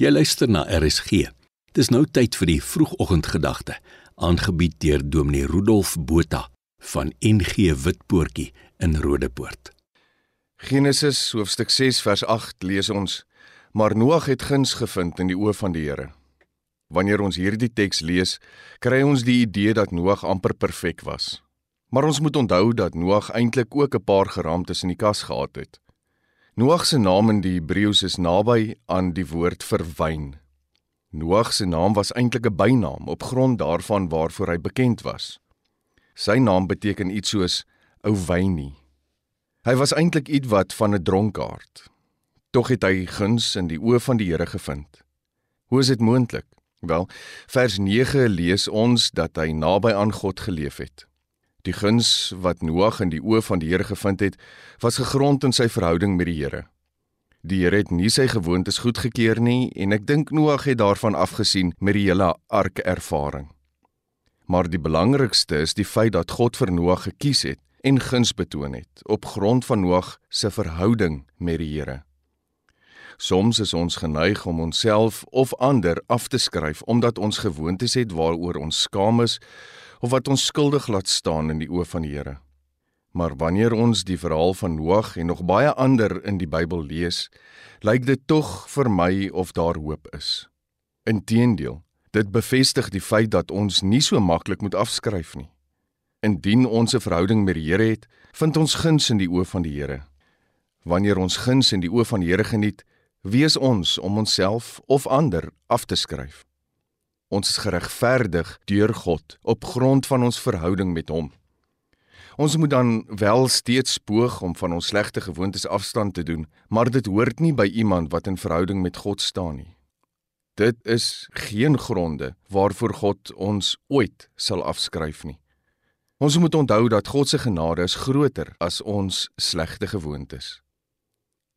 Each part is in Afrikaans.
Jy luister na RSG. Dis nou tyd vir die vroegoggendgedagte, aangebied deur Dominee Rudolf Botha van NG Witpoortjie in Rodepoort. Genesis hoofstuk 6 vers 8 lees ons: Maar Noag het guns gevind in die oë van die Here. Wanneer ons hierdie teks lees, kry ons die idee dat Noag amper perfek was. Maar ons moet onthou dat Noag eintlik ook 'n paar geraamtes in die kas gehad het. Noag se naam in die Hebreëus is naby aan die woord vir wyn. Noag se naam was eintlik 'n bynaam op grond daarvan waarvoor hy bekend was. Sy naam beteken iets soos ou wynie. Hy was eintlik ietwat van 'n dronkaard. Tog het hy guns in die oë van die Here gevind. Hoe is dit moontlik? Wel, vers 9 lees ons dat hy naby aan God geleef het. Die guns wat Noag in die oë van die Here gevind het, was gegrond in sy verhouding met die Here. Die Here het nie sy gewoontes goedgekeur nie en ek dink Noag het daarvan afgesien met die hele ark ervaring. Maar die belangrikste is die feit dat God vir Noag gekies het en guns betoon het op grond van Noag se verhouding met die Here. Soms is ons geneig om onsself of ander af te skryf omdat ons gewoontes het waaroor ons skaam is of wat ons skuldig laat staan in die oë van die Here. Maar wanneer ons die verhaal van Noag en nog baie ander in die Bybel lees, lyk dit tog vir my of daar hoop is. Inteendeel, dit bevestig die feit dat ons nie so maklik moet afskryf nie. Indien ons 'n verhouding met die Here het, vind ons guns in die oë van die Here. Wanneer ons guns in die oë van die Here geniet, wees ons om onsself of ander af te skryf. Ons is geregverdig deur God op grond van ons verhouding met hom. Ons moet dan wel steeds poog om van ons slegte gewoontes afstand te doen, maar dit hoort nie by iemand wat in verhouding met God staan nie. Dit is geen gronde waarvoor God ons ooit sal afskryf nie. Ons moet onthou dat God se genade is groter as ons slegte gewoontes.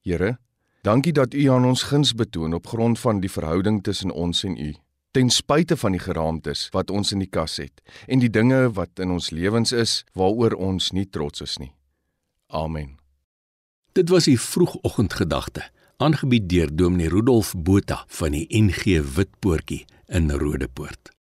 Here, dankie dat U aan ons guns betoon op grond van die verhouding tussen ons en U ten spyte van die geraamtes wat ons in die kas het en die dinge wat in ons lewens is waaroor ons nie trots is nie. Amen. Dit was die vroegoggendgedagte, aangebied deur Dominee Rudolf Botha van die NG Witpoortjie in Rodepoort.